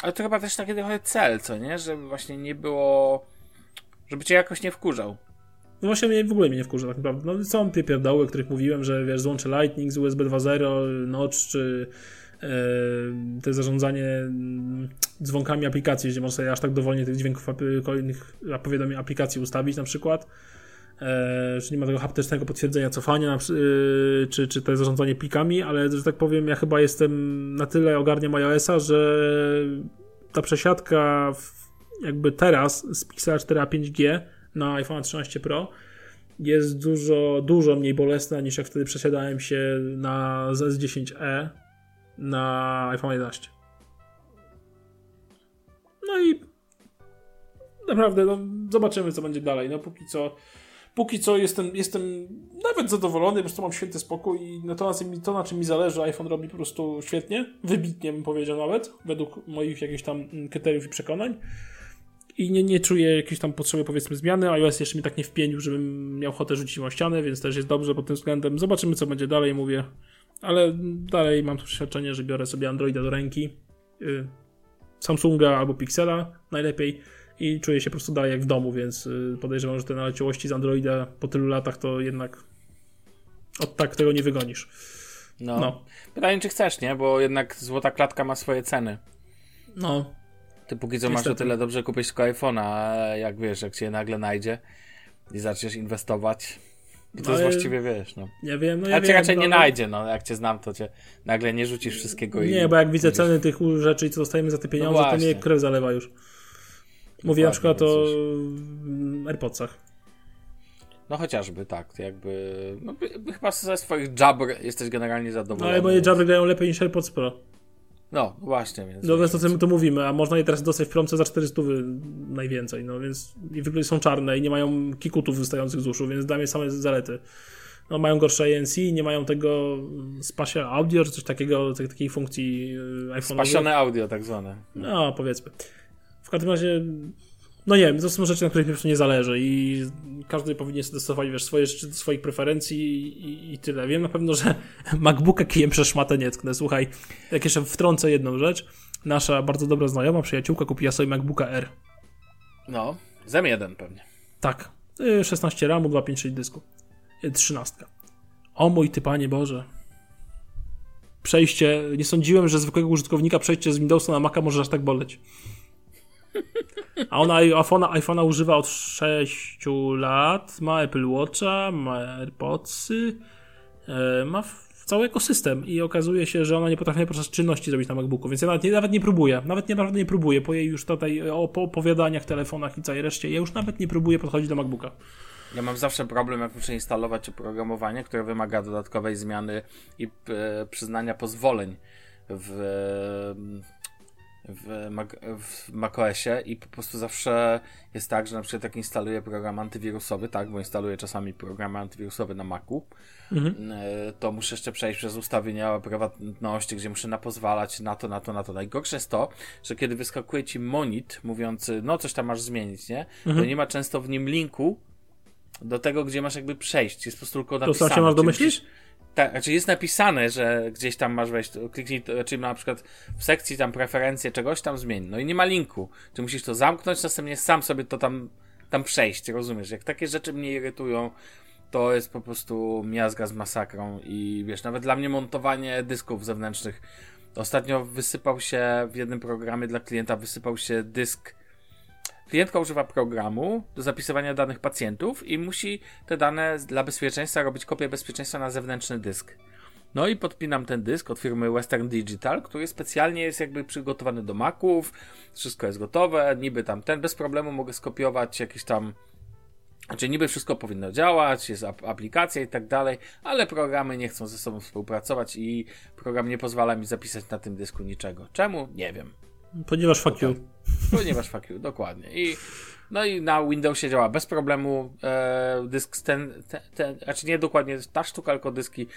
Ale to chyba też taki trochę cel, co nie? Żeby właśnie nie było... żeby cię jakoś nie wkurzał. No właśnie mnie, w ogóle mnie nie wkurza tak naprawdę. No są te pierdoły, o których mówiłem, że wiesz, złączę Lightning z USB 2.0, Notch, czy e, te zarządzanie mm, dzwonkami aplikacji, gdzie można sobie aż tak dowolnie tych dźwięków kolejnych powiadomień aplikacji ustawić na przykład. E, czy nie ma tego haptycznego potwierdzenia cofania, e, czy, czy to zarządzanie plikami, ale że tak powiem, ja chyba jestem na tyle ogarniam iOS-a, że ta przesiadka jakby teraz z Pixela 4a 5G na iPhone 13 Pro jest dużo, dużo mniej bolesna niż jak wtedy przesiadałem się na Z10e na iPhone 11. No i naprawdę, no, zobaczymy co będzie dalej. No póki co póki co jestem, jestem nawet zadowolony, po prostu mam święty spokój i to, na czym, to, na czym mi zależy, iPhone robi po prostu świetnie, wybitnie bym powiedział nawet, według moich jakichś tam kryteriów i przekonań i nie, nie czuję jakiejś tam potrzeby powiedzmy zmiany. iOS jeszcze mi tak nie wpiędził, żebym miał ochotę rzucić o ścianę, więc też jest dobrze pod tym względem. Zobaczymy co będzie dalej, mówię. Ale dalej mam to przeświadczenie, że biorę sobie Androida do ręki. Yy, Samsunga albo Pixela najlepiej i czuję się po prostu dalej jak w domu, więc yy, podejrzewam, że te naleciałości z Androida po tylu latach to jednak od tak tego nie wygonisz. No. no. Pytanie, czy chcesz, nie? Bo jednak złota klatka ma swoje ceny. No, ty póki co masz o tyle dobrze kupić tylko iPhone'a, a jak wiesz, jak cię nagle najdzie i zaczniesz inwestować, to no jest właściwie wiesz, no. Ja wiem, no ja A cię raczej no, nie najdzie, no. Jak cię znam, to cię nagle nie rzucisz wszystkiego Nie, i... bo jak widzę ceny tych rzeczy i co dostajemy za te pieniądze, no to mnie krew zalewa już. Mówię na przykład o AirPodsach. No chociażby, tak, jakby... No, chyba ze swoich jabr jesteś generalnie zadowolony. No ale moje jabry grają lepiej niż AirPods Pro. No, właśnie. Więc no więc to, co my to mówimy, a można je teraz dostać w promce za 400 najwięcej, no więc i w ogóle są czarne i nie mają kikutów wystających z uszu, więc dla mnie same zalety. No, mają gorsze ANC, nie mają tego spatial audio, czy coś takiego, takiej funkcji e, iPhone. Spasione audio tak zwane. No, powiedzmy. W każdym razie no nie wiem, to są rzeczy, na których mi nie zależy i każdy powinien sobie dostosować wiesz, swoje rzeczy do swoich preferencji i, i, tyle. Wiem na pewno, że MacBooka kijem przez szmatę nie tknę. Słuchaj, jak jeszcze wtrącę jedną rzecz, nasza bardzo dobra znajoma, przyjaciółka kupiła sobie MacBooka R. No, zem jeden pewnie. Tak, 16 y, RAMu, 256 dysku, 13. Y, o mój ty panie Boże. Przejście, nie sądziłem, że zwykłego użytkownika przejście z Windowsa na Maca może aż tak boleć. A ona iPhone'a, iPhone'a używa od 6 lat, ma Apple Watcha, ma AirPodsy, e, ma cały ekosystem i okazuje się, że ona nie potrafi podczas czynności zrobić na MacBooku, więc ja nawet nie, nawet nie próbuję, nawet nie, naprawdę nie próbuję, po jej już tutaj opowiadaniach, telefonach i całej reszcie, ja już nawet nie próbuję podchodzić do MacBooka. Ja mam zawsze problem, jak muszę instalować oprogramowanie, które wymaga dodatkowej zmiany i e, przyznania pozwoleń w, w, Mac, w macOSie i po prostu zawsze jest tak, że na przykład jak instaluję program antywirusowy, tak, bo instaluję czasami programy antywirusowe na Macu, mhm. E, to muszę jeszcze przejść przez ustawienia prywatności, gdzie muszę na pozwalać na to, na to, na to. Najgorsze jest to, że kiedy wyskakuje ci monit mówiący, no coś tam masz zmienić, nie? Mhm. To nie ma często w nim linku do tego, gdzie masz jakby przejść. Jest po prostu tylko napisane. To sam się masz domyślić? Tak, znaczy jest napisane, że gdzieś tam masz wejść, kliknij, znaczy na przykład w sekcji tam preferencje czegoś tam zmień. No i nie ma linku. Czy musisz to zamknąć, następnie sam sobie to tam, tam przejść, rozumiesz? Jak takie rzeczy mnie irytują, to jest po prostu miazga z masakrą i wiesz, nawet dla mnie montowanie dysków zewnętrznych. Ostatnio wysypał się w jednym programie dla klienta, wysypał się dysk Klientka używa programu do zapisywania danych pacjentów i musi te dane dla bezpieczeństwa robić kopię bezpieczeństwa na zewnętrzny dysk. No i podpinam ten dysk od firmy Western Digital, który specjalnie jest jakby przygotowany do Maców, wszystko jest gotowe, niby tam ten, bez problemu mogę skopiować jakieś tam znaczy niby wszystko powinno działać, jest aplikacja i tak dalej, ale programy nie chcą ze sobą współpracować i program nie pozwala mi zapisać na tym dysku niczego. Czemu? Nie wiem. Ponieważ fuck you. Ponieważ fuck you, dokładnie. I, no i na Windowsie działa bez problemu. E, dysk ten, ten, ten, znaczy nie dokładnie ta sztuka, tylko dyski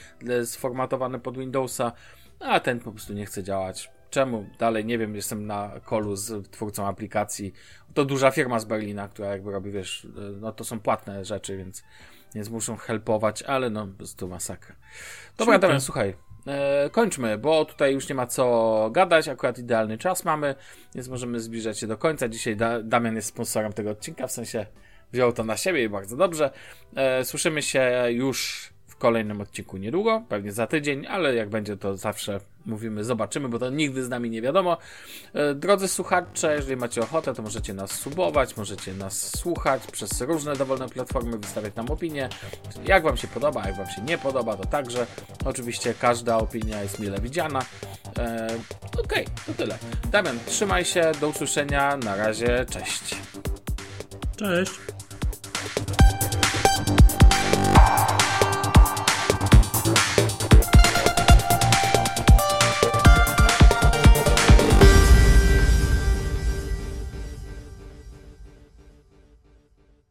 sformatowane pod Windowsa, a ten po prostu nie chce działać. Czemu? Dalej nie wiem, jestem na kolu z twórcą aplikacji. To duża firma z Berlina, która jakby robi, wiesz, e, no to są płatne rzeczy, więc, więc muszą helpować, ale no, prostu masakra. Dobra, Damian, słuchaj, e, kończmy, bo tutaj już nie ma co gadać, akurat idealny czas mamy, więc możemy zbliżać się do końca. Dzisiaj da Damian jest sponsorem tego odcinka, w sensie wziął to na siebie i bardzo dobrze. E, słyszymy się już kolejnym odcinku niedługo, pewnie za tydzień, ale jak będzie to zawsze mówimy, zobaczymy, bo to nigdy z nami nie wiadomo. E, drodzy słuchacze, jeżeli macie ochotę, to możecie nas subować, możecie nas słuchać przez różne dowolne platformy, wystawiać nam opinie. Jak Wam się podoba, jak Wam się nie podoba, to także. Oczywiście każda opinia jest mile widziana. E, Okej, okay, to tyle. Damian, trzymaj się, do usłyszenia, na razie, cześć. Cześć.